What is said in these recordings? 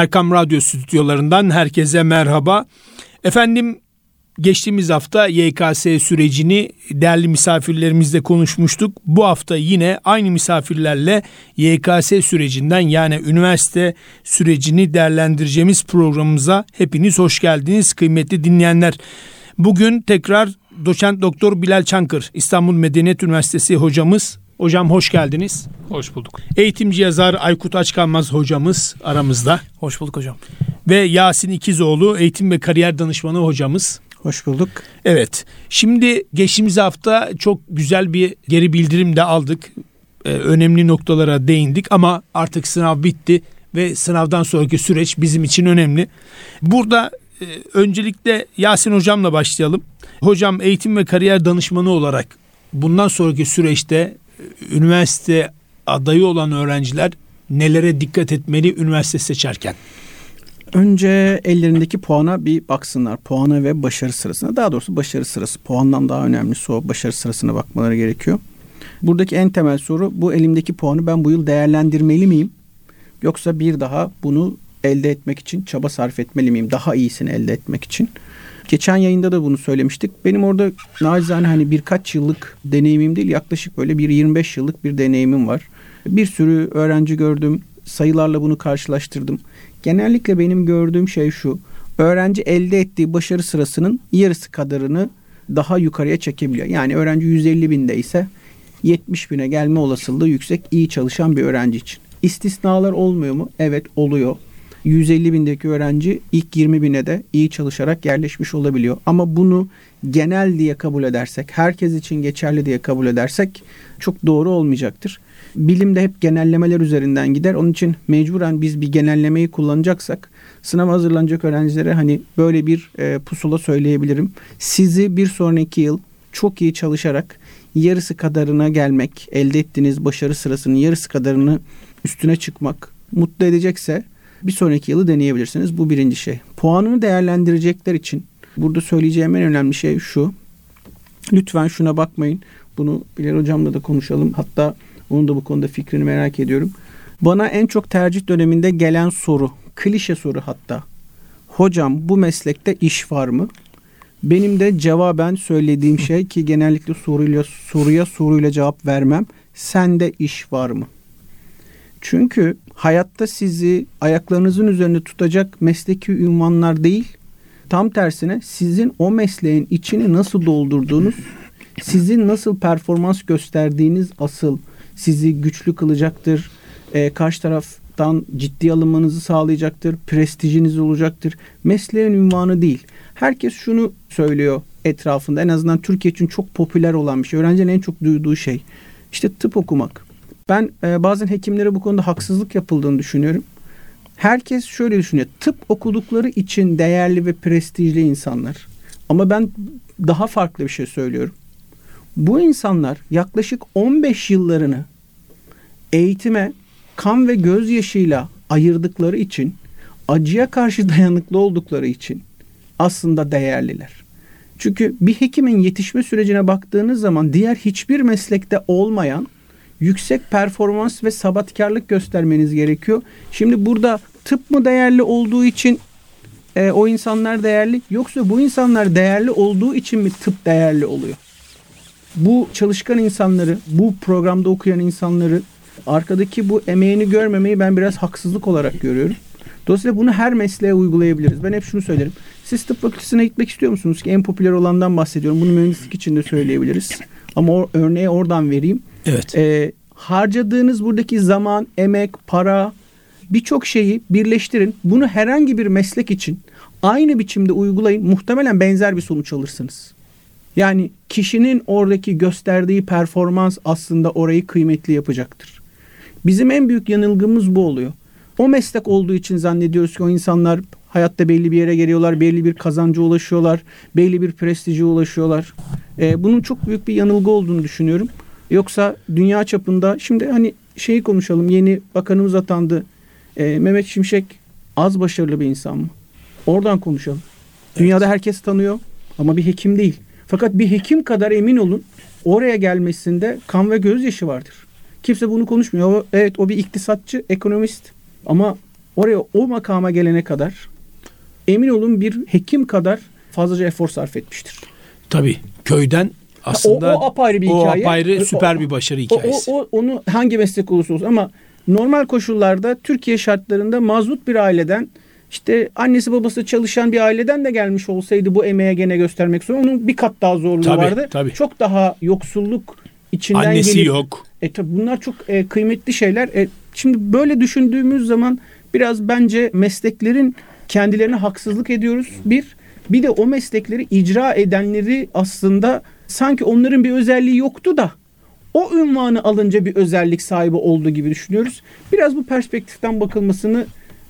Erkam Radyo stüdyolarından herkese merhaba. Efendim geçtiğimiz hafta YKS sürecini değerli misafirlerimizle konuşmuştuk. Bu hafta yine aynı misafirlerle YKS sürecinden yani üniversite sürecini değerlendireceğimiz programımıza hepiniz hoş geldiniz kıymetli dinleyenler. Bugün tekrar doçent doktor Bilal Çankır İstanbul Medeniyet Üniversitesi hocamız Hocam hoş geldiniz. Hoş bulduk. Eğitimci yazar Aykut Açkalmaz hocamız aramızda. Hoş bulduk hocam. Ve Yasin İkizoğlu eğitim ve kariyer danışmanı hocamız. Hoş bulduk. Evet. Şimdi geçtiğimiz hafta çok güzel bir geri bildirim de aldık. Ee, önemli noktalara değindik ama artık sınav bitti ve sınavdan sonraki süreç bizim için önemli. Burada e, öncelikle Yasin hocamla başlayalım. Hocam eğitim ve kariyer danışmanı olarak bundan sonraki süreçte üniversite adayı olan öğrenciler nelere dikkat etmeli üniversite seçerken? Önce ellerindeki puana bir baksınlar. Puana ve başarı sırasına. Daha doğrusu başarı sırası. Puandan daha önemlisi o başarı sırasına bakmaları gerekiyor. Buradaki en temel soru bu elimdeki puanı ben bu yıl değerlendirmeli miyim? Yoksa bir daha bunu elde etmek için çaba sarf etmeli miyim? Daha iyisini elde etmek için. Geçen yayında da bunu söylemiştik. Benim orada nacizane hani birkaç yıllık deneyimim değil yaklaşık böyle bir 25 yıllık bir deneyimim var. Bir sürü öğrenci gördüm. Sayılarla bunu karşılaştırdım. Genellikle benim gördüğüm şey şu. Öğrenci elde ettiği başarı sırasının yarısı kadarını daha yukarıya çekebiliyor. Yani öğrenci 150 binde ise 70 bine gelme olasılığı yüksek iyi çalışan bir öğrenci için. İstisnalar olmuyor mu? Evet oluyor. 150 bindeki öğrenci ilk 20 bine de iyi çalışarak yerleşmiş olabiliyor. Ama bunu genel diye kabul edersek, herkes için geçerli diye kabul edersek çok doğru olmayacaktır. Bilim de hep genellemeler üzerinden gider. Onun için mecburen biz bir genellemeyi kullanacaksak sınava hazırlanacak öğrencilere hani böyle bir e, pusula söyleyebilirim. Sizi bir sonraki yıl çok iyi çalışarak yarısı kadarına gelmek, elde ettiğiniz başarı sırasının yarısı kadarını üstüne çıkmak mutlu edecekse bir sonraki yılı deneyebilirsiniz. Bu birinci şey. Puanını değerlendirecekler için burada söyleyeceğim en önemli şey şu. Lütfen şuna bakmayın. Bunu Bilal Hocam'la da konuşalım. Hatta onun da bu konuda fikrini merak ediyorum. Bana en çok tercih döneminde gelen soru, klişe soru hatta. Hocam bu meslekte iş var mı? Benim de cevaben söylediğim şey ki genellikle soruyla soruya soruyla cevap vermem. Sende iş var mı? Çünkü hayatta sizi ayaklarınızın üzerinde tutacak mesleki ünvanlar değil, tam tersine sizin o mesleğin içini nasıl doldurduğunuz, sizin nasıl performans gösterdiğiniz asıl sizi güçlü kılacaktır. E, karşı taraftan ciddi alınmanızı sağlayacaktır. Prestijiniz olacaktır. Mesleğin ünvanı değil. Herkes şunu söylüyor etrafında. En azından Türkiye için çok popüler olan bir şey. Öğrencinin en çok duyduğu şey. İşte tıp okumak. Ben e, bazen hekimlere bu konuda haksızlık yapıldığını düşünüyorum. Herkes şöyle düşünüyor. Tıp okudukları için değerli ve prestijli insanlar. Ama ben daha farklı bir şey söylüyorum. Bu insanlar yaklaşık 15 yıllarını eğitime kan ve gözyaşıyla ayırdıkları için acıya karşı dayanıklı oldukları için aslında değerliler. Çünkü bir hekimin yetişme sürecine baktığınız zaman diğer hiçbir meslekte olmayan yüksek performans ve sabatkarlık göstermeniz gerekiyor. Şimdi burada tıp mı değerli olduğu için e, o insanlar değerli yoksa bu insanlar değerli olduğu için mi tıp değerli oluyor? Bu çalışkan insanları, bu programda okuyan insanları arkadaki bu emeğini görmemeyi ben biraz haksızlık olarak görüyorum. Dolayısıyla bunu her mesleğe uygulayabiliriz. Ben hep şunu söylerim. Siz tıp fakültesine gitmek istiyor musunuz ki en popüler olandan bahsediyorum. Bunu mühendislik için de söyleyebiliriz. Ama o örneği oradan vereyim. Evet. Ee, harcadığınız buradaki zaman, emek, para birçok şeyi birleştirin. Bunu herhangi bir meslek için aynı biçimde uygulayın. Muhtemelen benzer bir sonuç alırsınız. Yani kişinin oradaki gösterdiği performans aslında orayı kıymetli yapacaktır. Bizim en büyük yanılgımız bu oluyor. O meslek olduğu için zannediyoruz ki o insanlar hayatta belli bir yere geliyorlar, belli bir kazanca ulaşıyorlar, belli bir prestije ulaşıyorlar. Ee, bunun çok büyük bir yanılgı olduğunu düşünüyorum. Yoksa dünya çapında şimdi hani şeyi konuşalım. Yeni bakanımız atandı. Ee, Mehmet Şimşek az başarılı bir insan mı? Oradan konuşalım. Dünyada evet. herkes tanıyor ama bir hekim değil. Fakat bir hekim kadar emin olun oraya gelmesinde kan ve gözyaşı vardır. Kimse bunu konuşmuyor. O, evet o bir iktisatçı, ekonomist ama oraya o makama gelene kadar emin olun bir hekim kadar fazlaca efor sarf etmiştir. Tabii köyden aslında o, o apayrı bir o hikaye. apayrı süper o, bir başarı hikayesi. O, o, onu hangi meslek olursa olsun ama normal koşullarda Türkiye şartlarında mazlut bir aileden işte annesi babası çalışan bir aileden de gelmiş olsaydı bu emeğe gene göstermek zorunda. Onun bir kat daha zorluğu tabii, vardı. Tabii. Çok daha yoksulluk içinden Annesi gelip, yok. E tabii bunlar çok e, kıymetli şeyler. E, şimdi böyle düşündüğümüz zaman biraz bence mesleklerin kendilerine haksızlık ediyoruz. Bir, bir de o meslekleri icra edenleri aslında sanki onların bir özelliği yoktu da o ünvanı alınca bir özellik sahibi olduğu gibi düşünüyoruz. Biraz bu perspektiften bakılmasını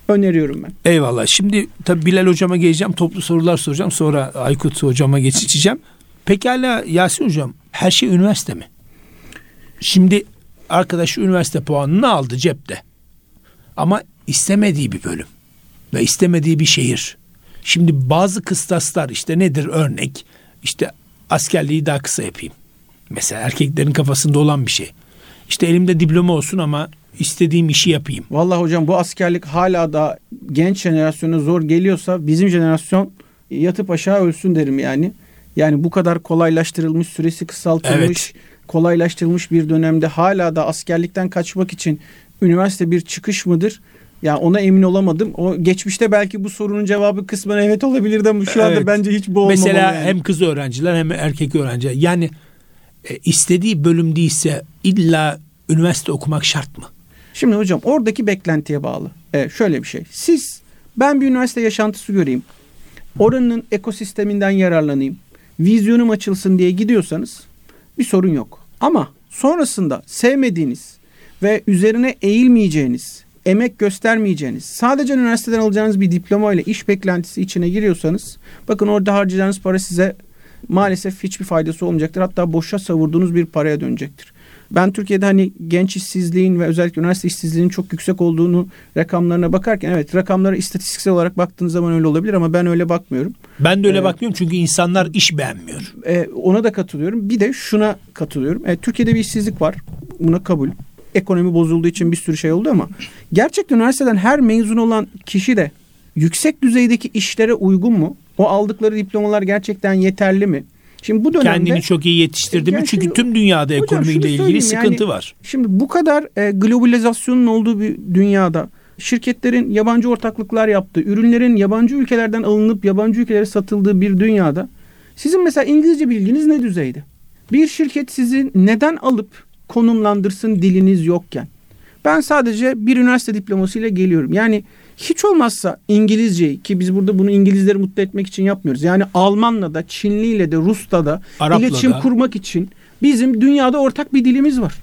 öneriyorum ben. Eyvallah. Şimdi tabii Bilal hocama geleceğim. Toplu sorular soracağım. Sonra Aykut hocama geçeceğim. Pekala Yasin hocam her şey üniversite mi? Şimdi arkadaş üniversite puanını aldı cepte. Ama istemediği bir bölüm ve istemediği bir şehir. Şimdi bazı kıstaslar işte nedir örnek? İşte askerliği daha kısa yapayım. Mesela erkeklerin kafasında olan bir şey. İşte elimde diploma olsun ama istediğim işi yapayım. Vallahi hocam bu askerlik hala da genç jenerasyona zor geliyorsa bizim jenerasyon yatıp aşağı ölsün derim yani. Yani bu kadar kolaylaştırılmış, süresi kısaltılmış, evet. kolaylaştırılmış bir dönemde hala da askerlikten kaçmak için üniversite bir çıkış mıdır? Ya ona emin olamadım. O geçmişte belki bu sorunun cevabı kısmen evet olabilirdi ama şu anda evet. bence hiç bu olmamalı. Mesela yani. hem kız öğrenciler hem erkek öğrenciler. Yani e, istediği bölüm değilse illa üniversite okumak şart mı? Şimdi hocam oradaki beklentiye bağlı. Evet, şöyle bir şey. Siz ben bir üniversite yaşantısı göreyim. Oranın ekosisteminden yararlanayım. Vizyonum açılsın diye gidiyorsanız bir sorun yok. Ama sonrasında sevmediğiniz ve üzerine eğilmeyeceğiniz, emek göstermeyeceğiniz, sadece üniversiteden alacağınız bir diploma ile iş beklentisi içine giriyorsanız bakın orada harcayacağınız para size maalesef hiçbir faydası olmayacaktır. Hatta boşa savurduğunuz bir paraya dönecektir. Ben Türkiye'de hani genç işsizliğin ve özellikle üniversite işsizliğinin çok yüksek olduğunu rakamlarına bakarken evet rakamlara istatistiksel olarak baktığınız zaman öyle olabilir ama ben öyle bakmıyorum. Ben de öyle ee, bakmıyorum çünkü insanlar iş beğenmiyor. E, ona da katılıyorum. Bir de şuna katılıyorum. E, Türkiye'de bir işsizlik var. Buna kabul. Ekonomi bozulduğu için bir sürü şey oldu ama gerçekten üniversiteden her mezun olan kişi de yüksek düzeydeki işlere uygun mu? O aldıkları diplomalar gerçekten yeterli mi? Şimdi bu dönemde kendini çok iyi yetiştirdi mi? Çünkü tüm dünyada ekonomiyle ilgili sıkıntı yani, var. Şimdi bu kadar e, globalizasyonun olduğu bir dünyada şirketlerin yabancı ortaklıklar yaptığı, ürünlerin yabancı ülkelerden alınıp yabancı ülkelere satıldığı bir dünyada sizin mesela İngilizce bilginiz ne düzeyde? Bir şirket sizi neden alıp konumlandırsın diliniz yokken? Ben sadece bir üniversite diplomasıyla geliyorum. Yani hiç olmazsa İngilizceyi ki biz burada bunu İngilizleri mutlu etmek için yapmıyoruz. Yani Almanla da, Çinliyle de, Rus'ta da Arap'la iletişim da. kurmak için bizim dünyada ortak bir dilimiz var.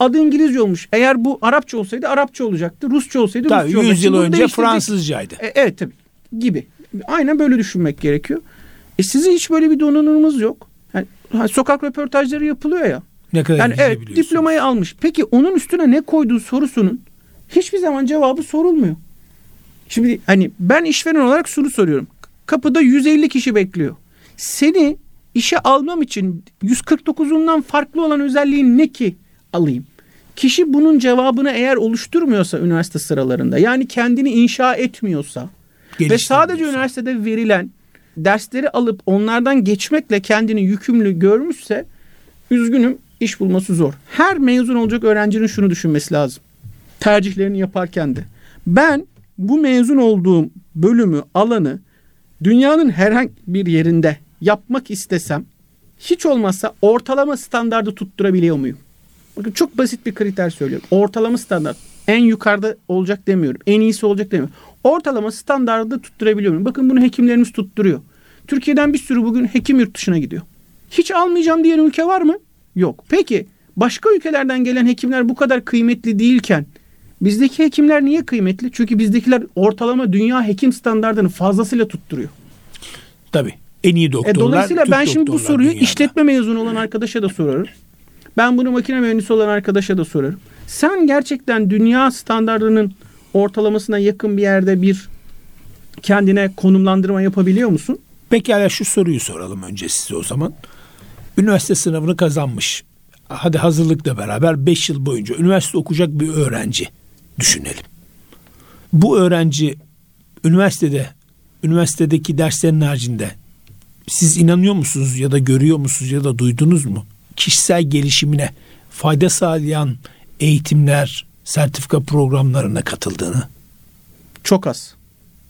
Adı İngilizce olmuş. Eğer bu Arapça olsaydı Arapça olacaktı. Rusça olsaydı tabii, Rusça olacaktı. 100 yıl önce Fransızcaydı. E, evet tabii gibi. Aynen böyle düşünmek gerekiyor. E sizin hiç böyle bir donanımınız yok. Yani, sokak röportajları yapılıyor ya. Ne kadar yani evet diplomayı almış. Peki onun üstüne ne koyduğu sorusunun hiçbir zaman cevabı sorulmuyor. Şimdi hani ben işveren olarak şunu soruyorum. Kapıda 150 kişi bekliyor. Seni işe almam için 149'undan farklı olan özelliğin ne ki alayım? Kişi bunun cevabını eğer oluşturmuyorsa üniversite sıralarında yani kendini inşa etmiyorsa ve sadece üniversitede verilen dersleri alıp onlardan geçmekle kendini yükümlü görmüşse üzgünüm iş bulması zor. Her mezun olacak öğrencinin şunu düşünmesi lazım. Tercihlerini yaparken de. Ben bu mezun olduğum bölümü, alanı dünyanın herhangi bir yerinde yapmak istesem hiç olmazsa ortalama standardı tutturabiliyor muyum? Bakın çok basit bir kriter söylüyorum. Ortalama standart. En yukarıda olacak demiyorum. En iyisi olacak demiyorum. Ortalama standardı tutturabiliyor muyum? Bakın bunu hekimlerimiz tutturuyor. Türkiye'den bir sürü bugün hekim yurt dışına gidiyor. Hiç almayacağım diyen ülke var mı? Yok. Peki başka ülkelerden gelen hekimler bu kadar kıymetli değilken Bizdeki hekimler niye kıymetli? Çünkü bizdekiler ortalama dünya hekim standartını fazlasıyla tutturuyor. Tabii. En iyi doktorlar. E, dolayısıyla ben şimdi bu soruyu dünyada. işletme mezunu olan arkadaşa da sorarım. Ben bunu makine mühendisi olan arkadaşa da sorarım. Sen gerçekten dünya standartının ortalamasına yakın bir yerde bir kendine konumlandırma yapabiliyor musun? Pekala şu soruyu soralım önce size o zaman. Üniversite sınavını kazanmış. Hadi hazırlıkla beraber 5 yıl boyunca üniversite okuyacak bir öğrenci düşünelim. Bu öğrenci üniversitede, üniversitedeki derslerin haricinde siz inanıyor musunuz ya da görüyor musunuz ya da duydunuz mu? Kişisel gelişimine fayda sağlayan eğitimler, sertifika programlarına katıldığını. Çok az.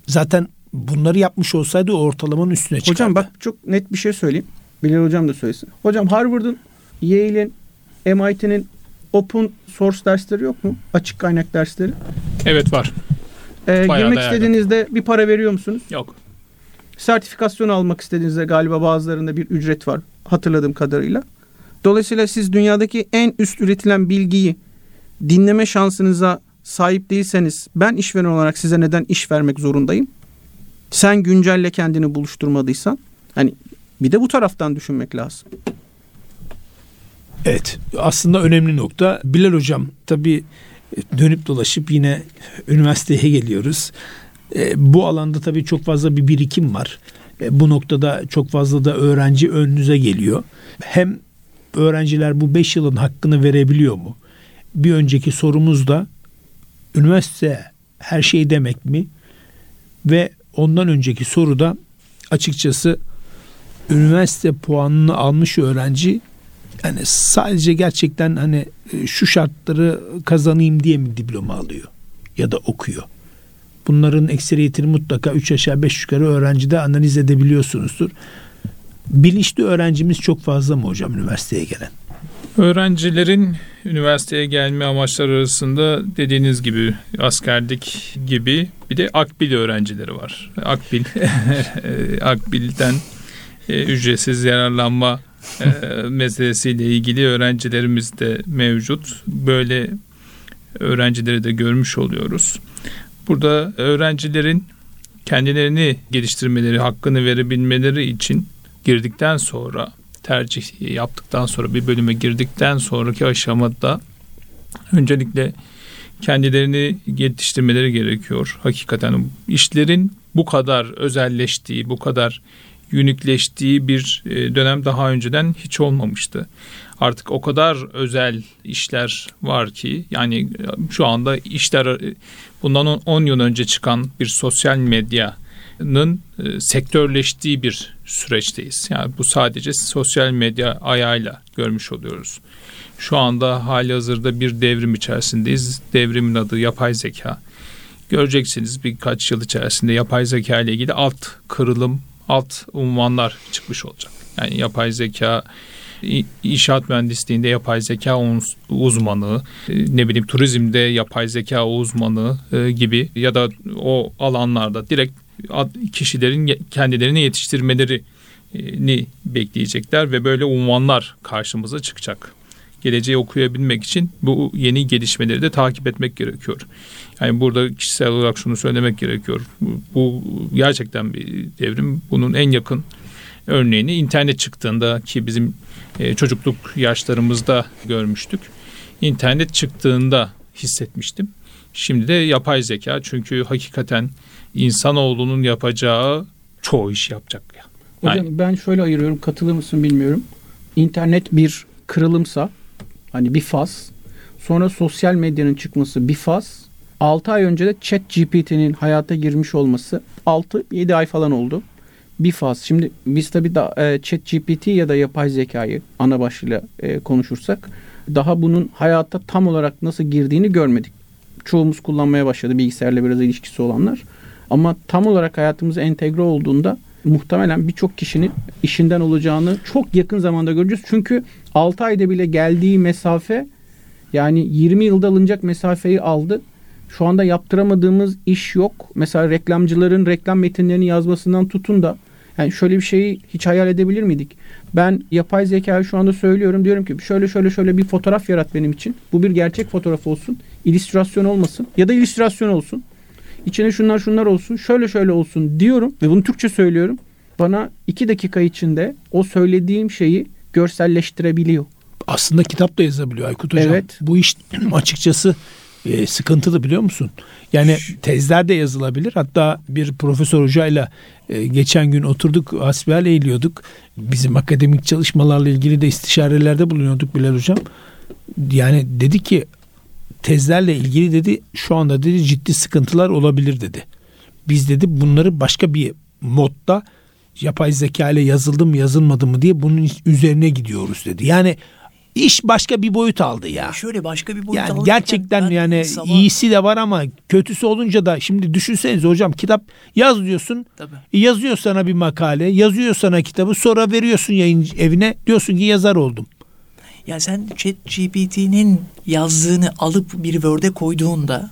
Zaten bunları yapmış olsaydı ortalamanın üstüne çıkardı. Hocam bak çok net bir şey söyleyeyim. Bilal hocam da söylesin. Hocam Harvard'ın, Yale'in, MIT'nin open source dersleri yok mu? Açık kaynak dersleri. Evet var. Ee, girmek istediğinizde bir para veriyor musunuz? Yok. Sertifikasyon almak istediğinizde galiba bazılarında bir ücret var hatırladığım kadarıyla. Dolayısıyla siz dünyadaki en üst üretilen bilgiyi dinleme şansınıza sahip değilseniz ben işveren olarak size neden iş vermek zorundayım? Sen güncelle kendini buluşturmadıysan hani bir de bu taraftan düşünmek lazım. Evet aslında önemli nokta. Bilal hocam tabii dönüp dolaşıp yine üniversiteye geliyoruz. E, bu alanda tabii çok fazla bir birikim var. E, bu noktada çok fazla da öğrenci önünüze geliyor. Hem öğrenciler bu 5 yılın hakkını verebiliyor mu? Bir önceki sorumuz da üniversite her şey demek mi? Ve ondan önceki soruda açıkçası üniversite puanını almış öğrenci yani sadece gerçekten hani e, şu şartları kazanayım diye mi diploma alıyor ya da okuyor? Bunların ekseriyetini mutlaka 3 aşağı 5 yukarı öğrencide analiz edebiliyorsunuzdur. Bilinçli öğrencimiz çok fazla mı hocam üniversiteye gelen? Öğrencilerin üniversiteye gelme amaçları arasında dediğiniz gibi askerlik gibi bir de akbil öğrencileri var. Akbil akbilden e, ücretsiz yararlanma e, meselesiyle ilgili öğrencilerimiz de mevcut. Böyle öğrencileri de görmüş oluyoruz. Burada öğrencilerin kendilerini geliştirmeleri, hakkını verebilmeleri için girdikten sonra tercih yaptıktan sonra bir bölüme girdikten sonraki aşamada öncelikle kendilerini geliştirmeleri gerekiyor. Hakikaten işlerin bu kadar özelleştiği, bu kadar unikleştiği bir e, dönem daha önceden hiç olmamıştı. Artık o kadar özel işler var ki yani e, şu anda işler e, bundan 10 yıl önce çıkan bir sosyal medyanın sektörleştiği bir süreçteyiz. Yani bu sadece sosyal medya ayağıyla görmüş oluyoruz. Şu anda hali hazırda bir devrim içerisindeyiz. Devrimin adı yapay zeka. Göreceksiniz birkaç yıl içerisinde yapay zeka ile ilgili alt kırılım alt unvanlar çıkmış olacak. Yani yapay zeka inşaat mühendisliğinde yapay zeka uzmanı, e, ne bileyim turizmde yapay zeka uzmanı e, gibi ya da o alanlarda direkt kişilerin kendilerini yetiştirmelerini bekleyecekler ve böyle unvanlar karşımıza çıkacak. Geleceği okuyabilmek için bu yeni gelişmeleri de takip etmek gerekiyor. Yani burada kişisel olarak şunu söylemek gerekiyor. Bu gerçekten bir devrim. Bunun en yakın örneğini internet çıktığında ki bizim e, çocukluk yaşlarımızda görmüştük. İnternet çıktığında hissetmiştim. Şimdi de yapay zeka çünkü hakikaten insanoğlunun yapacağı çoğu iş yapacak. Yani. Hocam ben şöyle ayırıyorum katılır mısın bilmiyorum. İnternet bir kırılımsa hani bir faz sonra sosyal medyanın çıkması bir faz 6 ay önce de Chat GPT'nin hayata girmiş olması 6-7 ay falan oldu. Bir faz. Şimdi biz tabii da e, Chat GPT ya da yapay zekayı ana başlığıyla e, konuşursak daha bunun hayata tam olarak nasıl girdiğini görmedik. Çoğumuz kullanmaya başladı bilgisayarla biraz ilişkisi olanlar. Ama tam olarak hayatımıza entegre olduğunda muhtemelen birçok kişinin işinden olacağını çok yakın zamanda göreceğiz. Çünkü 6 ayda bile geldiği mesafe yani 20 yılda alınacak mesafeyi aldı. Şu anda yaptıramadığımız iş yok. Mesela reklamcıların reklam metinlerini yazmasından tutun da yani şöyle bir şeyi hiç hayal edebilir miydik? Ben yapay zekayı şu anda söylüyorum. Diyorum ki şöyle şöyle şöyle bir fotoğraf yarat benim için. Bu bir gerçek fotoğraf olsun. İllüstrasyon olmasın. Ya da illüstrasyon olsun. İçine şunlar şunlar olsun. Şöyle şöyle olsun diyorum. Ve bunu Türkçe söylüyorum. Bana iki dakika içinde o söylediğim şeyi görselleştirebiliyor. Aslında kitap da yazabiliyor Aykut Hocam. Evet. Bu iş açıkçası e, sıkıntılı biliyor musun? Yani tezler de yazılabilir. Hatta bir profesör hocayla e, geçen gün oturduk hasbihal eğiliyorduk. Bizim akademik çalışmalarla ilgili de istişarelerde bulunuyorduk Bilal Hocam. Yani dedi ki tezlerle ilgili dedi şu anda dedi ciddi sıkıntılar olabilir dedi. Biz dedi bunları başka bir modda yapay zeka ile yazıldı mı yazılmadı mı diye bunun üzerine gidiyoruz dedi. Yani iş başka bir boyut aldı ya. Şöyle başka bir boyut yani aldı. gerçekten yani sabah- iyisi de var ama kötüsü olunca da şimdi düşünsenize hocam kitap yaz diyorsun. Tabii. Yazıyor sana bir makale, yazıyor sana kitabı, sonra veriyorsun yayın evine. Diyorsun ki yazar oldum. Ya sen ChatGPT'nin yazdığını alıp bir Word'e koyduğunda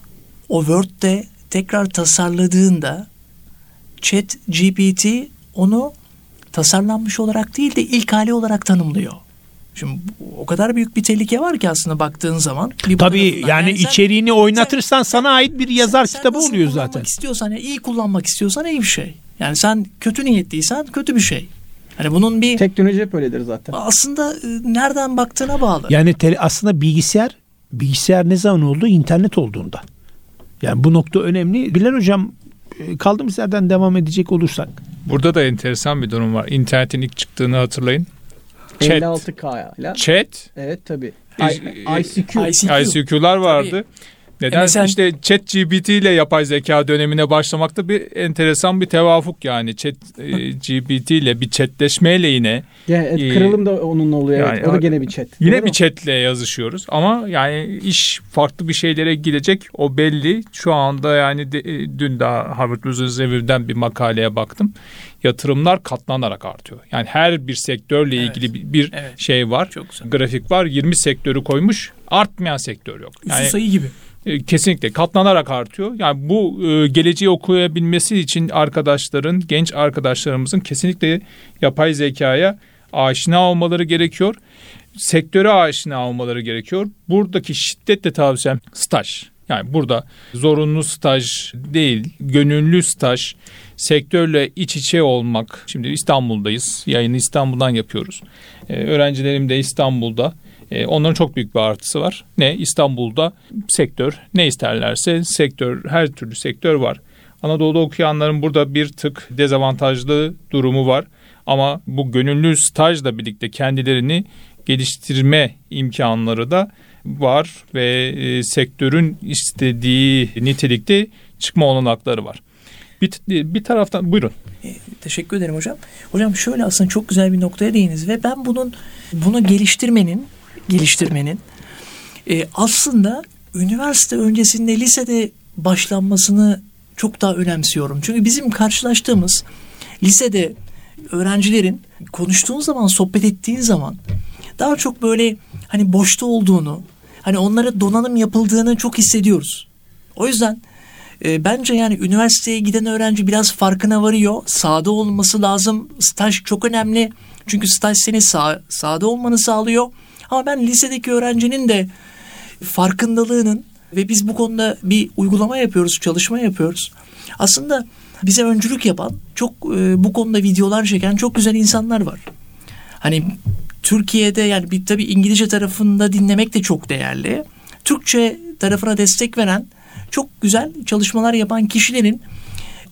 o Word'de tekrar tasarladığında ChatGPT onu tasarlanmış olarak değil de ilk hali olarak tanımlıyor. Şimdi o kadar büyük bir tehlike var ki aslında baktığın zaman. Bir Tabii tarafından. yani, sen- içeriğini oynatırsan sana ait bir yazar sen kitabı nasıl oluyor zaten. istiyorsan, ya iyi kullanmak istiyorsan iyi bir şey. Yani sen kötü niyetliysen kötü bir şey. Hani bunun bir Teknoloji hep öyledir zaten. aslında e, nereden baktığına bağlı. Yani tele- aslında bilgisayar bilgisayar ne zaman oldu? İnternet olduğunda. Yani bu nokta önemli. Bilal hocam e, kaldığımız yerden devam edecek olursak. Burada da enteresan bir durum var. İnternetin ilk çıktığını hatırlayın. Chat. 56K ile. Chat, Evet tabii. ICQ. ICQ. ICQ'lar vardı. Neden? MSN. işte Chat GPT ile yapay zeka dönemine başlamakta bir enteresan bir tevafuk yani. Chat e, GPT ile bir chatleşmeyle yine Ya, evet, kırılım da onunla oluyor. evet. yani o da gene bir chat. Yine bir chatle yazışıyoruz ama yani iş farklı bir şeylere gidecek o belli. Şu anda yani de- e, dün daha Harvard Business Review'den bir makaleye baktım. Yatırımlar katlanarak artıyor. Yani her bir sektörle Evet. ilgili bir, bir Evet. şey var. Çok güzel. Grafik var. 20 sektörü koymuş. Artmayan sektör yok. Üstü Yani sayı gibi. E, Kesinlikle katlanarak artıyor. Yani bu e, geleceği okuyabilmesi için arkadaşların, genç arkadaşlarımızın kesinlikle yapay zekaya aşina olmaları gerekiyor. Sektöre aşina olmaları gerekiyor. Buradaki şiddetle tavsiyem staj. Yani burada zorunlu staj değil, gönüllü staj, sektörle iç içe olmak. Şimdi İstanbul'dayız. Yayını İstanbul'dan yapıyoruz. Ee, öğrencilerim de İstanbul'da. Ee, onların çok büyük bir artısı var. Ne? İstanbul'da sektör ne isterlerse sektör, her türlü sektör var. Anadolu'da okuyanların burada bir tık dezavantajlı durumu var. Ama bu gönüllü stajla birlikte kendilerini geliştirme imkanları da var ve e, sektörün istediği nitelikte çıkma olanakları var. Bir, bir taraftan buyurun. E, Teşekkür ederim hocam. Hocam şöyle aslında çok güzel bir noktaya değiniz ve ben bunun bunu geliştirmenin geliştirmenin e, aslında üniversite öncesinde lisede başlanmasını çok daha önemsiyorum. Çünkü bizim karşılaştığımız lisede öğrencilerin konuştuğun zaman, sohbet ettiğin zaman daha çok böyle hani boşta olduğunu, hani onlara donanım yapıldığını çok hissediyoruz. O yüzden e, bence yani üniversiteye giden öğrenci biraz farkına varıyor. Sahada olması lazım. Staj çok önemli. Çünkü staj seni sağ, sahada olmanı sağlıyor. Ama ben lisedeki öğrencinin de farkındalığının ve biz bu konuda bir uygulama yapıyoruz, çalışma yapıyoruz. Aslında bize öncülük yapan, çok e, bu konuda videolar çeken çok güzel insanlar var. Hani Türkiye'de yani bir tabii İngilizce tarafında dinlemek de çok değerli. Türkçe tarafına destek veren çok güzel çalışmalar yapan kişilerin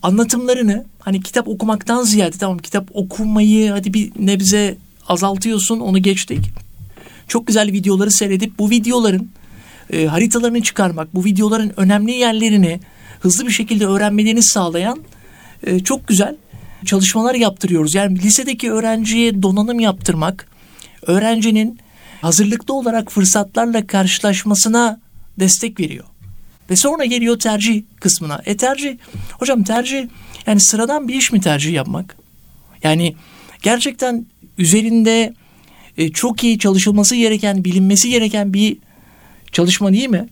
anlatımlarını hani kitap okumaktan ziyade tamam kitap okumayı hadi bir nebze azaltıyorsun onu geçtik. Çok güzel videoları seyredip bu videoların e, haritalarını çıkarmak, bu videoların önemli yerlerini hızlı bir şekilde öğrenmelerini sağlayan e, çok güzel çalışmalar yaptırıyoruz. Yani lisedeki öğrenciye donanım yaptırmak, öğrencinin hazırlıklı olarak fırsatlarla karşılaşmasına destek veriyor. Ve sonra geliyor tercih kısmına. E tercih, hocam tercih yani sıradan bir iş mi tercih yapmak? Yani gerçekten üzerinde e, çok iyi çalışılması gereken, bilinmesi gereken bir çalışma değil mi?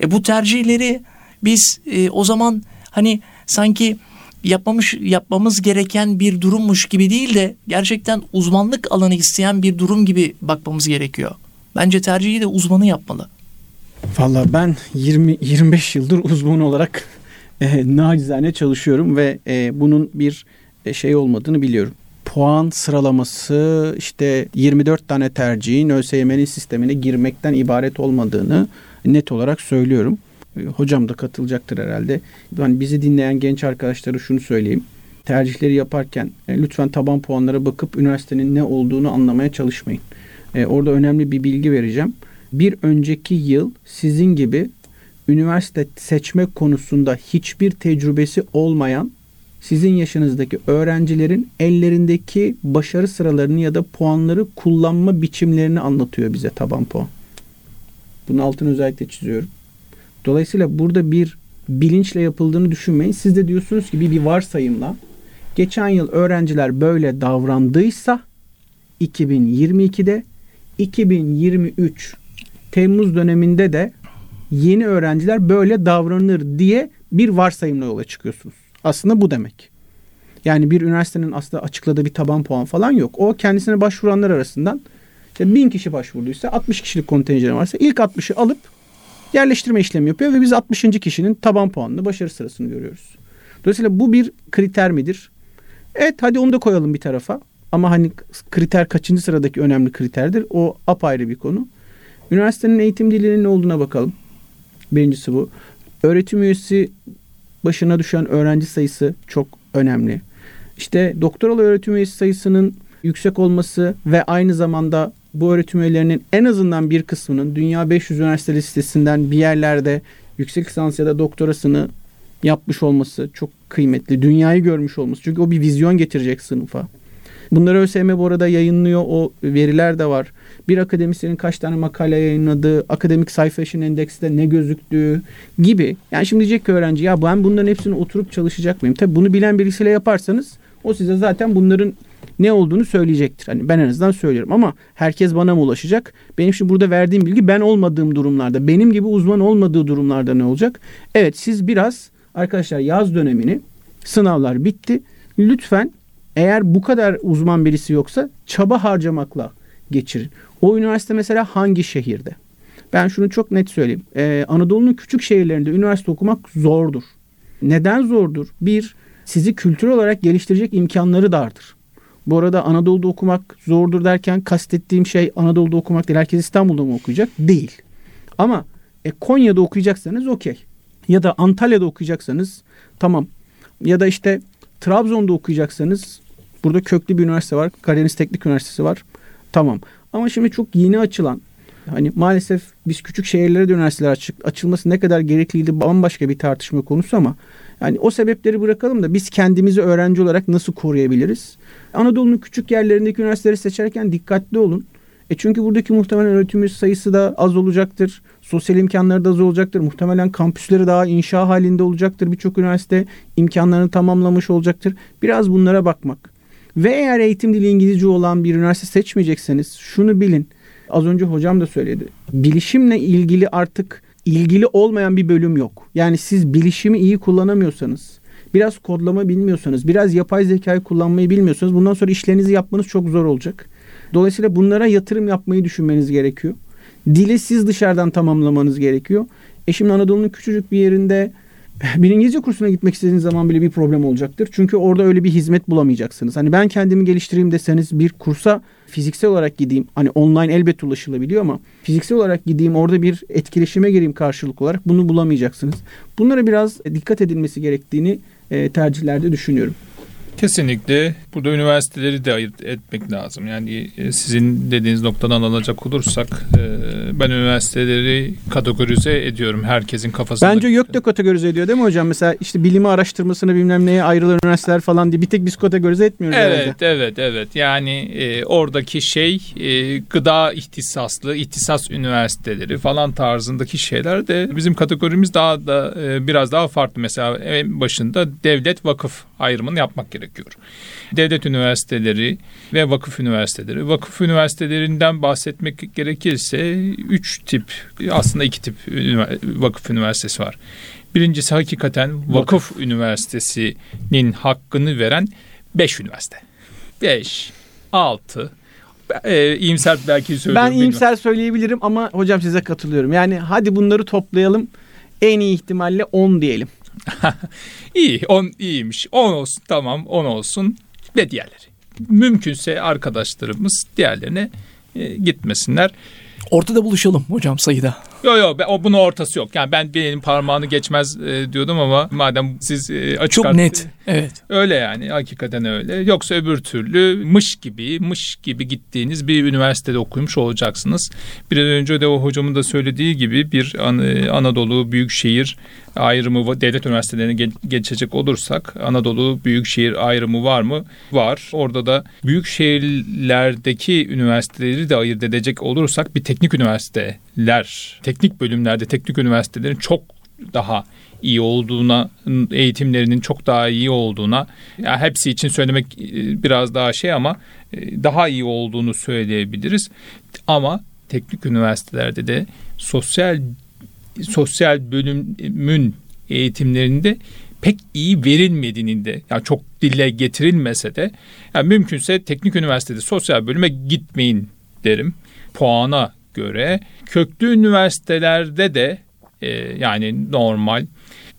E bu tercihleri biz e, o zaman hani sanki yapmamış yapmamız gereken bir durummuş gibi değil de gerçekten uzmanlık alanı isteyen bir durum gibi bakmamız gerekiyor. Bence tercihi de uzmanı yapmalı. Valla ben 20 25 yıldır uzman olarak e, nacizane çalışıyorum ve e, bunun bir e, şey olmadığını biliyorum. Puan sıralaması işte 24 tane tercihin ÖSYM'nin sistemine girmekten ibaret olmadığını net olarak söylüyorum. E, Hocam da katılacaktır herhalde. Yani bizi dinleyen genç arkadaşlara şunu söyleyeyim. Tercihleri yaparken e, lütfen taban puanlara bakıp üniversitenin ne olduğunu anlamaya çalışmayın. E, orada önemli bir bilgi vereceğim bir önceki yıl sizin gibi üniversite seçme konusunda hiçbir tecrübesi olmayan sizin yaşınızdaki öğrencilerin ellerindeki başarı sıralarını ya da puanları kullanma biçimlerini anlatıyor bize taban puan. Bunun altını özellikle çiziyorum. Dolayısıyla burada bir bilinçle yapıldığını düşünmeyin. Siz de diyorsunuz ki bir, bir varsayımla geçen yıl öğrenciler böyle davrandıysa 2022'de 2023 Temmuz döneminde de yeni öğrenciler böyle davranır diye bir varsayımla yola çıkıyorsunuz. Aslında bu demek. Yani bir üniversitenin aslında açıkladığı bir taban puan falan yok. O kendisine başvuranlar arasından işte bin kişi başvurduysa 60 kişilik kontenjanı varsa ilk 60'ı alıp yerleştirme işlemi yapıyor ve biz 60. kişinin taban puanını başarı sırasını görüyoruz. Dolayısıyla bu bir kriter midir? Evet hadi onu da koyalım bir tarafa. Ama hani kriter kaçıncı sıradaki önemli kriterdir? O apayrı bir konu. Üniversitenin eğitim dilinin ne olduğuna bakalım. Birincisi bu. Öğretim üyesi başına düşen öğrenci sayısı çok önemli. İşte doktoralı öğretim üyesi sayısının yüksek olması ve aynı zamanda bu öğretim üyelerinin en azından bir kısmının Dünya 500 Üniversite listesinden bir yerlerde yüksek lisans ya da doktorasını yapmış olması çok kıymetli. Dünyayı görmüş olması. Çünkü o bir vizyon getirecek sınıfa. Bunları ÖSYM bu arada yayınlıyor. O veriler de var. Bir akademisyenin kaç tane makale yayınladığı, akademik sayfa işin endekste ne gözüktüğü gibi. Yani şimdi diyecek ki öğrenci ya ben bunların hepsini oturup çalışacak mıyım? Tabii bunu bilen birisiyle yaparsanız o size zaten bunların ne olduğunu söyleyecektir. Hani ben en azından söylüyorum ama herkes bana mı ulaşacak? Benim şimdi burada verdiğim bilgi ben olmadığım durumlarda, benim gibi uzman olmadığı durumlarda ne olacak? Evet siz biraz arkadaşlar yaz dönemini sınavlar bitti. Lütfen eğer bu kadar uzman birisi yoksa çaba harcamakla geçirin. O üniversite mesela hangi şehirde? Ben şunu çok net söyleyeyim. Ee, Anadolu'nun küçük şehirlerinde üniversite okumak zordur. Neden zordur? Bir, sizi kültür olarak geliştirecek imkanları dardır. Bu arada Anadolu'da okumak zordur derken kastettiğim şey Anadolu'da okumak değil. Herkes İstanbul'da mı okuyacak? Değil. Ama e, Konya'da okuyacaksanız okey. Ya da Antalya'da okuyacaksanız tamam. Ya da işte Trabzon'da okuyacaksanız burada köklü bir üniversite var. Karadeniz Teknik Üniversitesi var. Tamam. Ama şimdi çok yeni açılan hani maalesef biz küçük şehirlere de üniversiteler açık, açılması ne kadar gerekliydi bambaşka bir tartışma konusu ama yani o sebepleri bırakalım da biz kendimizi öğrenci olarak nasıl koruyabiliriz? Anadolu'nun küçük yerlerindeki üniversiteleri seçerken dikkatli olun. E çünkü buradaki muhtemelen öğretim sayısı da az olacaktır. Sosyal imkanları da az olacaktır. Muhtemelen kampüsleri daha inşa halinde olacaktır. Birçok üniversite imkanlarını tamamlamış olacaktır. Biraz bunlara bakmak. Ve eğer eğitim dili İngilizce olan bir üniversite seçmeyecekseniz şunu bilin. Az önce hocam da söyledi. Bilişimle ilgili artık ilgili olmayan bir bölüm yok. Yani siz bilişimi iyi kullanamıyorsanız, biraz kodlama bilmiyorsanız, biraz yapay zekayı kullanmayı bilmiyorsanız bundan sonra işlerinizi yapmanız çok zor olacak. Dolayısıyla bunlara yatırım yapmayı düşünmeniz gerekiyor. Dili siz dışarıdan tamamlamanız gerekiyor. E şimdi Anadolu'nun küçücük bir yerinde bir İngilizce kursuna gitmek istediğiniz zaman bile bir problem olacaktır. Çünkü orada öyle bir hizmet bulamayacaksınız. Hani ben kendimi geliştireyim deseniz bir kursa fiziksel olarak gideyim. Hani online elbet ulaşılabiliyor ama fiziksel olarak gideyim orada bir etkileşime gireyim karşılık olarak bunu bulamayacaksınız. Bunlara biraz dikkat edilmesi gerektiğini e, tercihlerde düşünüyorum. Kesinlikle burada üniversiteleri de ayırt etmek lazım. Yani e, sizin dediğiniz noktadan alacak olursak e, ben üniversiteleri kategorize ediyorum herkesin kafasında. Bence yok da kategorize ediyor değil mi hocam? Mesela işte bilimi araştırmasını bilmem neye ayrılan üniversiteler falan diye bir tek biz kategorize etmiyoruz Evet herhalde. evet evet yani e, oradaki şey e, gıda ihtisaslı ihtisas üniversiteleri falan tarzındaki şeyler de bizim kategorimiz daha da e, biraz daha farklı. Mesela en başında devlet vakıf ayrımını yapmak gerekiyor. Devlet üniversiteleri ve vakıf üniversiteleri. Vakıf üniversitelerinden bahsetmek gerekirse üç tip aslında iki tip vakıf üniversitesi var. Birincisi hakikaten vakıf üniversitesinin hakkını veren beş üniversite. Beş, altı, e, iyimser belki söylüyorum. Ben iyimser söyleyebilirim ama hocam size katılıyorum. Yani hadi bunları toplayalım. En iyi ihtimalle 10 diyelim. İyi, 10 iyiymiş. 10 olsun tamam 10 olsun ve diğerleri. Mümkünse arkadaşlarımız diğerlerine e, gitmesinler. Ortada buluşalım hocam sayıda. Yok yok o bunun ortası yok. Yani ben benim parmağını geçmez e, diyordum ama madem siz e, açık Çok art- net. Evet. Öyle yani hakikaten öyle. Yoksa öbür türlü mış gibi mış gibi gittiğiniz bir üniversitede okumuş olacaksınız. Biraz önce de o hocamın da söylediği gibi bir Anadolu Büyükşehir ayrımı devlet üniversitelerine geçecek olursak Anadolu Büyükşehir ayrımı var mı? Var. Orada da büyük şehirlerdeki üniversiteleri de ayırt edecek olursak bir teknik üniversiteler, teknik bölümlerde teknik üniversitelerin çok daha iyi olduğuna, eğitimlerinin çok daha iyi olduğuna, yani hepsi için söylemek e, biraz daha şey ama e, daha iyi olduğunu söyleyebiliriz. Ama teknik üniversitelerde de sosyal sosyal bölümün eğitimlerinde pek iyi verilmediğini de yani çok dille getirilmese de yani mümkünse teknik üniversitede sosyal bölüme gitmeyin derim puana göre. Köklü üniversitelerde de e, yani normal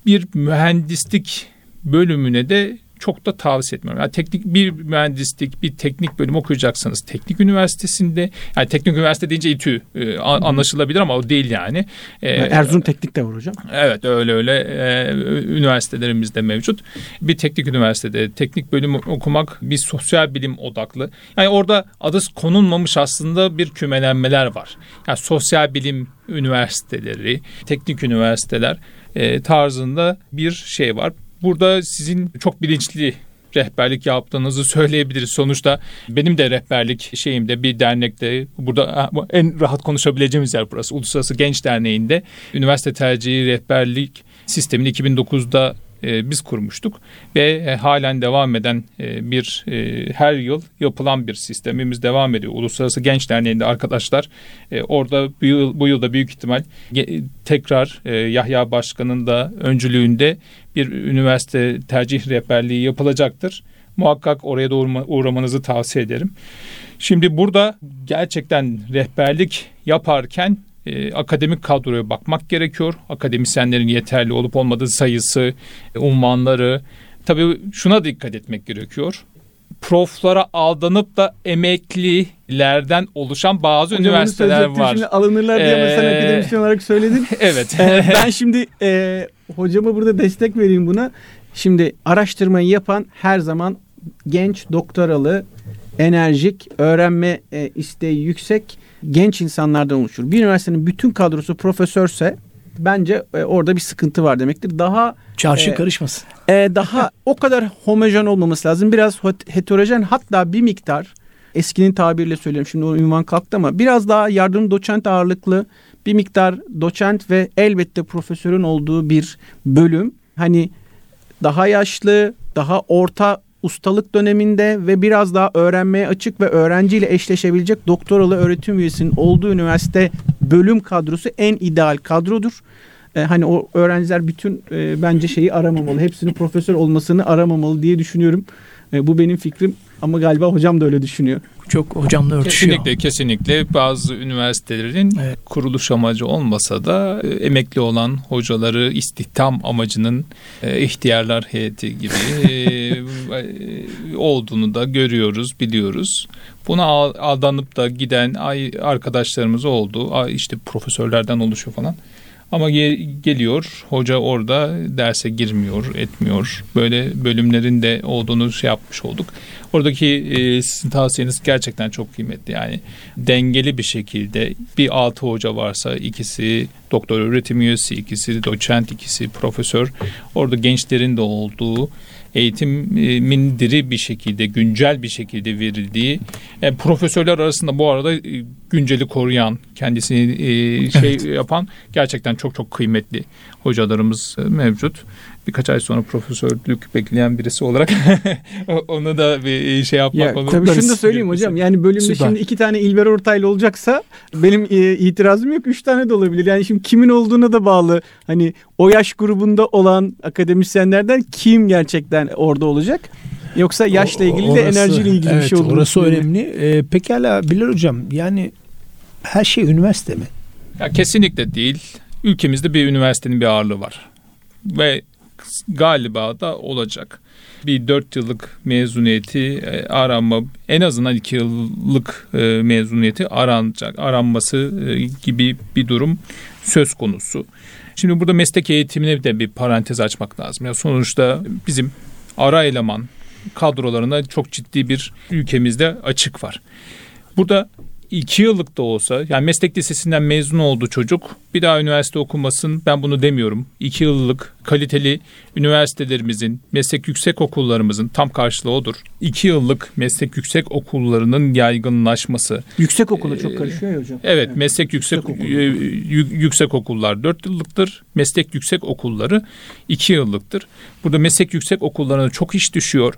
bir mühendislik bölümüne de çok da tavsiye etmiyorum. Yani teknik bir mühendislik, bir teknik bölüm okuyacaksanız teknik üniversitesinde, yani teknik üniversite deyince İTÜ e, anlaşılabilir ama o değil yani. E, Erzurum Teknik de var hocam. Evet öyle öyle e, üniversitelerimizde mevcut. Bir teknik üniversitede teknik bölüm okumak bir sosyal bilim odaklı. Yani orada adı konulmamış aslında bir kümelenmeler var. Yani sosyal bilim üniversiteleri, teknik üniversiteler e, tarzında bir şey var. Burada sizin çok bilinçli rehberlik yaptığınızı söyleyebiliriz. Sonuçta benim de rehberlik şeyimde bir dernekte burada en rahat konuşabileceğimiz yer burası. Uluslararası Genç Derneği'nde üniversite tercihi rehberlik sistemini 2009'da e, biz kurmuştuk ve e, halen devam eden e, bir her yıl yapılan bir sistemimiz devam ediyor. Uluslararası Genç Derneği'nde arkadaşlar orada bu, yıl, bu yılda büyük ihtimal tekrar Yahya Başkan'ın da öncülüğünde bir üniversite tercih rehberliği yapılacaktır. Muhakkak oraya da uğramanızı tavsiye ederim. Şimdi burada gerçekten rehberlik yaparken e, akademik kadroya bakmak gerekiyor. Akademisyenlerin yeterli olup olmadığı sayısı, unvanları. Tabii şuna dikkat etmek gerekiyor. Proflara aldanıp da emeklilerden oluşan bazı Hocam üniversiteler var. Şimdi alınırlar diye ee, sen akademisyen olarak söyledin. evet. ee, ben şimdi e, hocama burada destek vereyim buna. Şimdi araştırmayı yapan her zaman genç doktoralı enerjik, öğrenme e, isteği yüksek genç insanlardan oluşur. Bir üniversitenin bütün kadrosu profesörse bence e, orada bir sıkıntı var demektir. Daha çarşı e, karışmasın. E, daha o kadar homojen olmaması lazım. Biraz heterojen hatta bir miktar eskinin tabiriyle söylüyorum şimdi o ünvan kalktı ama biraz daha yardım doçent ağırlıklı bir miktar doçent ve elbette profesörün olduğu bir bölüm. Hani daha yaşlı, daha orta ustalık döneminde ve biraz daha öğrenmeye açık ve öğrenciyle eşleşebilecek doktoralı öğretim üyesinin olduğu üniversite bölüm kadrosu en ideal kadrodur. Ee, hani o öğrenciler bütün e, bence şeyi aramamalı. Hepsinin profesör olmasını aramamalı diye düşünüyorum. E, bu benim fikrim ama galiba hocam da öyle düşünüyor. Çok hocamla örtüşüyor. Kesinlikle kesinlikle bazı üniversitelerin evet. kuruluş amacı olmasa da e, emekli olan hocaları istihdam amacının e, ihtiyarlar heyeti gibi e, olduğunu da görüyoruz, biliyoruz. Buna aldanıp da giden arkadaşlarımız oldu. işte profesörlerden oluşuyor falan. Ama geliyor hoca orada derse girmiyor, etmiyor. Böyle bölümlerin de olduğunu şey yapmış olduk. Oradaki e, sizin tavsiyeniz gerçekten çok kıymetli. Yani dengeli bir şekilde bir altı hoca varsa ikisi doktor öğretim üyesi, ikisi doçent, ikisi profesör. Orada gençlerin de olduğu eğitimin diri bir şekilde, güncel bir şekilde verildiği e, profesörler arasında bu arada e, günceli koruyan, kendisini e, şey evet. yapan gerçekten çok çok kıymetli hocalarımız e, mevcut birkaç ay sonra profesörlük bekleyen birisi olarak onu da bir şey yapmak ya, Tabii şunu da söyleyeyim hocam. Yani bölümde Süper. şimdi iki tane İlber Ortaylı olacaksa benim e, itirazım yok. Üç tane de olabilir. Yani şimdi kimin olduğuna da bağlı. Hani o yaş grubunda olan akademisyenlerden kim gerçekten orada olacak? Yoksa yaşla ilgili orası, de enerjiyle ilgili evet, bir şey olur. Orası önemli. Ee, pekala Bilal Hocam yani her şey üniversite mi? Ya kesinlikle değil. Ülkemizde bir üniversitenin bir ağırlığı var. Ve galiba da olacak. Bir dört yıllık mezuniyeti e, aranma en azından iki yıllık e, mezuniyeti aranacak aranması e, gibi bir durum söz konusu. Şimdi burada meslek eğitimine de bir parantez açmak lazım. Ya sonuçta bizim ara eleman kadrolarına çok ciddi bir ülkemizde açık var. Burada iki yıllık da olsa yani meslek lisesinden mezun oldu çocuk bir daha üniversite okumasın ben bunu demiyorum. İki yıllık kaliteli üniversitelerimizin meslek yüksek okullarımızın tam karşılığı odur. İki yıllık meslek yüksek okullarının yaygınlaşması. Yüksek okula çok karışıyor ya hocam. Evet, evet. meslek yüksek yüksek, okul. E, yüksek okullar dört yıllıktır. Meslek yüksek okulları iki yıllıktır. Burada meslek yüksek okullarına çok iş düşüyor.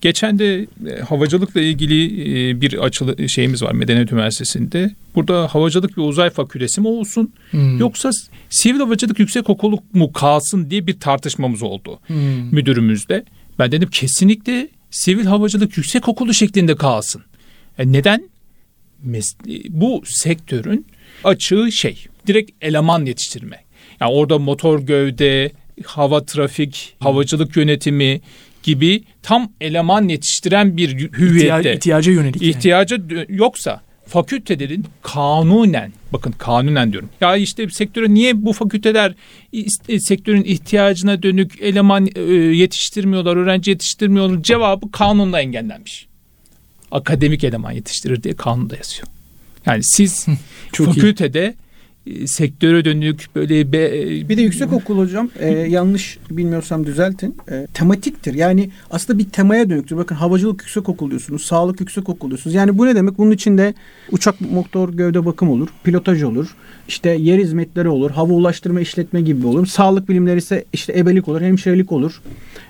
Geçen de e, havacılıkla ilgili e, bir açılı şeyimiz var Medeniyet Üniversitesi'nde. Burada havacılık ve uzay fakültesi mi olsun hmm. yoksa sivil havacılık yüksek okulu mu kalsın diye bir tartışmamız oldu hmm. müdürümüzde. Ben dedim kesinlikle sivil havacılık yüksek okulu şeklinde kalsın. E neden? Bu sektörün açığı şey direkt eleman yetiştirme. Yani orada motor gövde, hava trafik, havacılık yönetimi gibi tam eleman yetiştiren bir hüviyette. İhtiya, ihtiyaca yönelik. İhtiyaca yani. yoksa fakültelerin kanunen bakın kanunen diyorum. Ya işte sektöre niye bu fakülteler e, sektörün ihtiyacına dönük eleman e, yetiştirmiyorlar, öğrenci yetiştirmiyorlar cevabı kanunla engellenmiş. Akademik eleman yetiştirir diye kanunda yazıyor. Yani siz Çok fakültede iyi sektöre dönük böyle be, e, bir de yüksek okul hocam e, yanlış bilmiyorsam düzeltin. E, tematiktir. Yani aslında bir temaya dönüktür. Bakın havacılık yüksek okul diyorsunuz sağlık yüksek okul diyorsunuz. Yani bu ne demek? Bunun içinde uçak motor gövde bakım olur pilotaj olur işte yer hizmetleri olur hava ulaştırma işletme gibi olur. Sağlık bilimleri ise işte ebelik olur hemşirelik olur.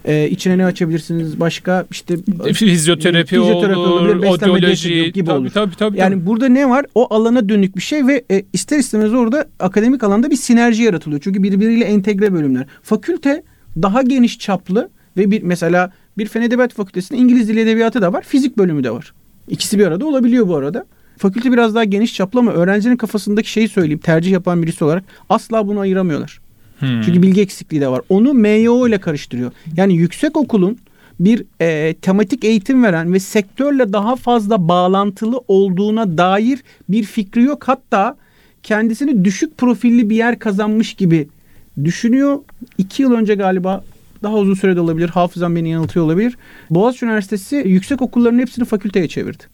E, içine ne açabilirsiniz? Başka işte fizyoterapi, fizyoterapi olur, olur odyoloji gibi tabii, olur. tabii, tabii, yani tabii. burada ne var? O alana dönük bir şey ve e, ister istemez o orada akademik alanda bir sinerji yaratılıyor. Çünkü birbiriyle entegre bölümler. Fakülte daha geniş çaplı ve bir mesela bir Fen Edebiyat Fakültesi'nde İngiliz Dili Edebiyatı da var, fizik bölümü de var. İkisi bir arada olabiliyor bu arada. Fakülte biraz daha geniş çaplı ama öğrencinin kafasındaki şeyi söyleyeyim tercih yapan birisi olarak asla bunu ayıramıyorlar. Hmm. Çünkü bilgi eksikliği de var. Onu MYO ile karıştırıyor. Yani yüksek okulun bir e, tematik eğitim veren ve sektörle daha fazla bağlantılı olduğuna dair bir fikri yok. Hatta kendisini düşük profilli bir yer kazanmış gibi düşünüyor. İki yıl önce galiba daha uzun sürede olabilir. Hafızam beni yanıltıyor olabilir. Boğaziçi Üniversitesi yüksek okulların hepsini fakülteye çevirdi.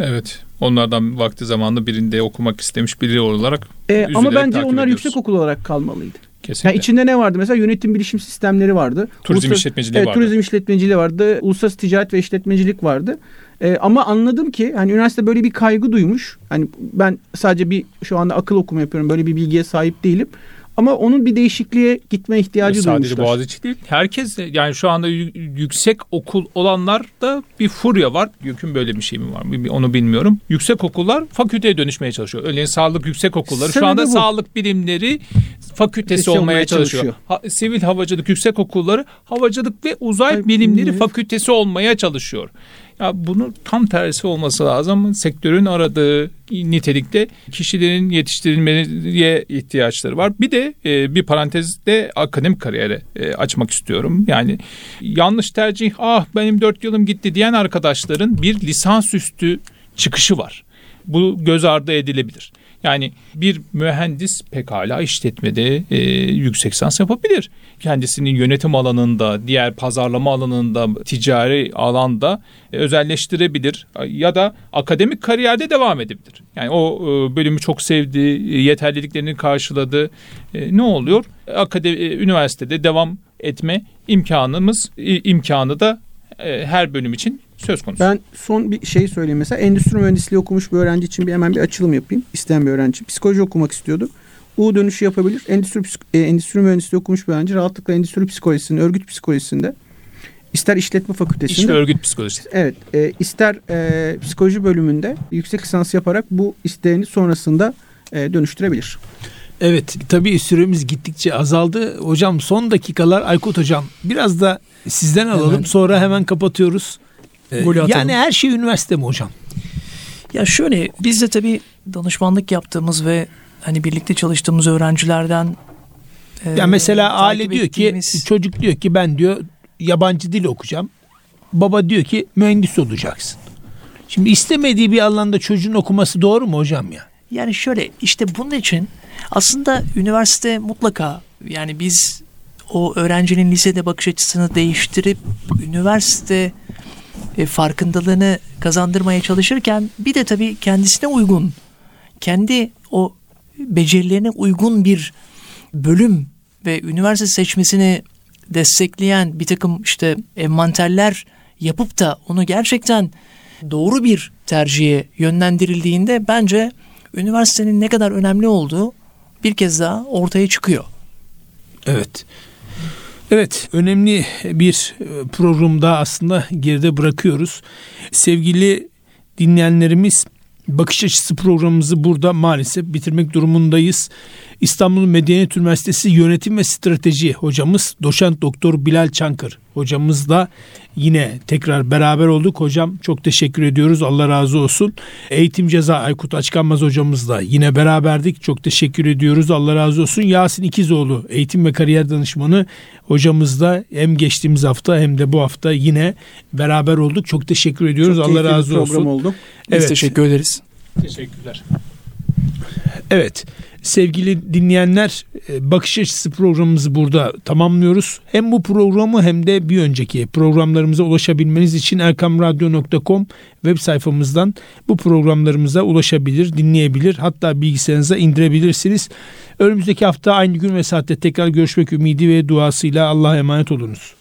Evet. Onlardan vakti zamanında birinde okumak istemiş biri olarak. Ee, ama bence onlar ediyoruz. yüksek okul olarak kalmalıydı. Kesinlikle. Yani içinde ne vardı? Mesela yönetim bilişim sistemleri vardı. Turizm Ulusal, işletmeciliği evet, vardı. Turizm işletmeciliği vardı. Uluslararası ticaret ve işletmecilik vardı. Ee, ama anladım ki hani üniversite böyle bir kaygı duymuş. Hani ben sadece bir şu anda akıl okuma yapıyorum. Böyle bir bilgiye sahip değilim. Ama onun bir değişikliğe gitme ihtiyacı Sadece duymuşlar. Sadece Boğaziçi değil. Herkes yani şu anda yüksek okul olanlar da bir furya var. Yükün böyle bir şey mi var? Onu bilmiyorum. Yüksek okullar fakülteye dönüşmeye çalışıyor. Örneğin sağlık yüksek okulları Sebebi şu anda bu. sağlık bilimleri fakültesi olmaya, olmaya çalışıyor. çalışıyor. Ha, sivil havacılık yüksek okulları havacılık ve uzay bilimleri fakültesi olmaya çalışıyor. Ya bunu tam tersi olması lazım. Sektörün aradığı nitelikte kişilerin yetiştirilmeye ihtiyaçları var. Bir de e, bir parantezde akademik kariyere e, açmak istiyorum. Yani yanlış tercih ah benim dört yılım gitti diyen arkadaşların bir lisansüstü çıkışı var. Bu göz ardı edilebilir. Yani bir mühendis pekala işletmede e, yüksek lisans yapabilir. Kendisinin yönetim alanında, diğer pazarlama alanında, ticari alanda e, özelleştirebilir ya da akademik kariyerde devam edebilir. Yani o e, bölümü çok sevdi, yeterliliklerini karşıladı. E, ne oluyor? Akademi, e, üniversitede devam etme imkanımız, imkanı da e, her bölüm için söz konusu. Ben son bir şey söyleyeyim mesela. Endüstri mühendisliği okumuş bir öğrenci için bir hemen bir açılım yapayım. İsteyen bir öğrenci. Psikoloji okumak istiyordu. U dönüşü yapabilir. Endüstri, e, endüstri mühendisliği okumuş bir öğrenci rahatlıkla endüstri psikolojisinde, örgüt psikolojisinde ister işletme fakültesinde. İş ve örgüt psikolojisi. Evet. E, ister e, psikoloji bölümünde yüksek lisans yaparak bu isteğini sonrasında e, dönüştürebilir. Evet tabii süremiz gittikçe azaldı. Hocam son dakikalar Aykut hocam biraz da sizden alalım hemen. sonra hemen kapatıyoruz. Ee, yani her şey üniversite mi hocam? Ya şöyle biz de tabii danışmanlık yaptığımız ve hani birlikte çalıştığımız öğrencilerden e, ya mesela aile diyor ettiğimiz... ki çocuk diyor ki ben diyor yabancı dil okuyacağım. Baba diyor ki mühendis olacaksın. Şimdi istemediği bir alanda çocuğun okuması doğru mu hocam ya? Yani şöyle işte bunun için aslında üniversite mutlaka yani biz o öğrencinin lisede bakış açısını değiştirip üniversite e, farkındalığını kazandırmaya çalışırken bir de tabii kendisine uygun, kendi o becerilerine uygun bir bölüm ve üniversite seçmesini destekleyen bir takım işte envanterler yapıp da onu gerçekten doğru bir tercihe yönlendirildiğinde bence üniversitenin ne kadar önemli olduğu bir kez daha ortaya çıkıyor. Evet. Evet, önemli bir e, programda aslında geride bırakıyoruz. Sevgili dinleyenlerimiz bakış açısı programımızı burada maalesef bitirmek durumundayız. İstanbul Medeniyet Üniversitesi Yönetim ve Strateji hocamız doçent doktor Bilal Çankır hocamızla yine tekrar beraber olduk. Hocam çok teşekkür ediyoruz. Allah razı olsun. Eğitim Ceza Aykut Açkanmaz hocamızla yine beraberdik. Çok teşekkür ediyoruz. Allah razı olsun. Yasin İkizoğlu eğitim ve kariyer danışmanı hocamızla hem geçtiğimiz hafta hem de bu hafta yine beraber olduk. Çok teşekkür ediyoruz. Çok Allah razı olsun. oldu. Biz Evet. teşekkür ederiz. Teşekkürler. Evet sevgili dinleyenler e, bakış açısı programımızı burada tamamlıyoruz. Hem bu programı hem de bir önceki programlarımıza ulaşabilmeniz için erkamradyo.com web sayfamızdan bu programlarımıza ulaşabilir, dinleyebilir hatta bilgisayarınıza indirebilirsiniz. Önümüzdeki hafta aynı gün ve saatte tekrar görüşmek ümidi ve duasıyla Allah'a emanet olunuz.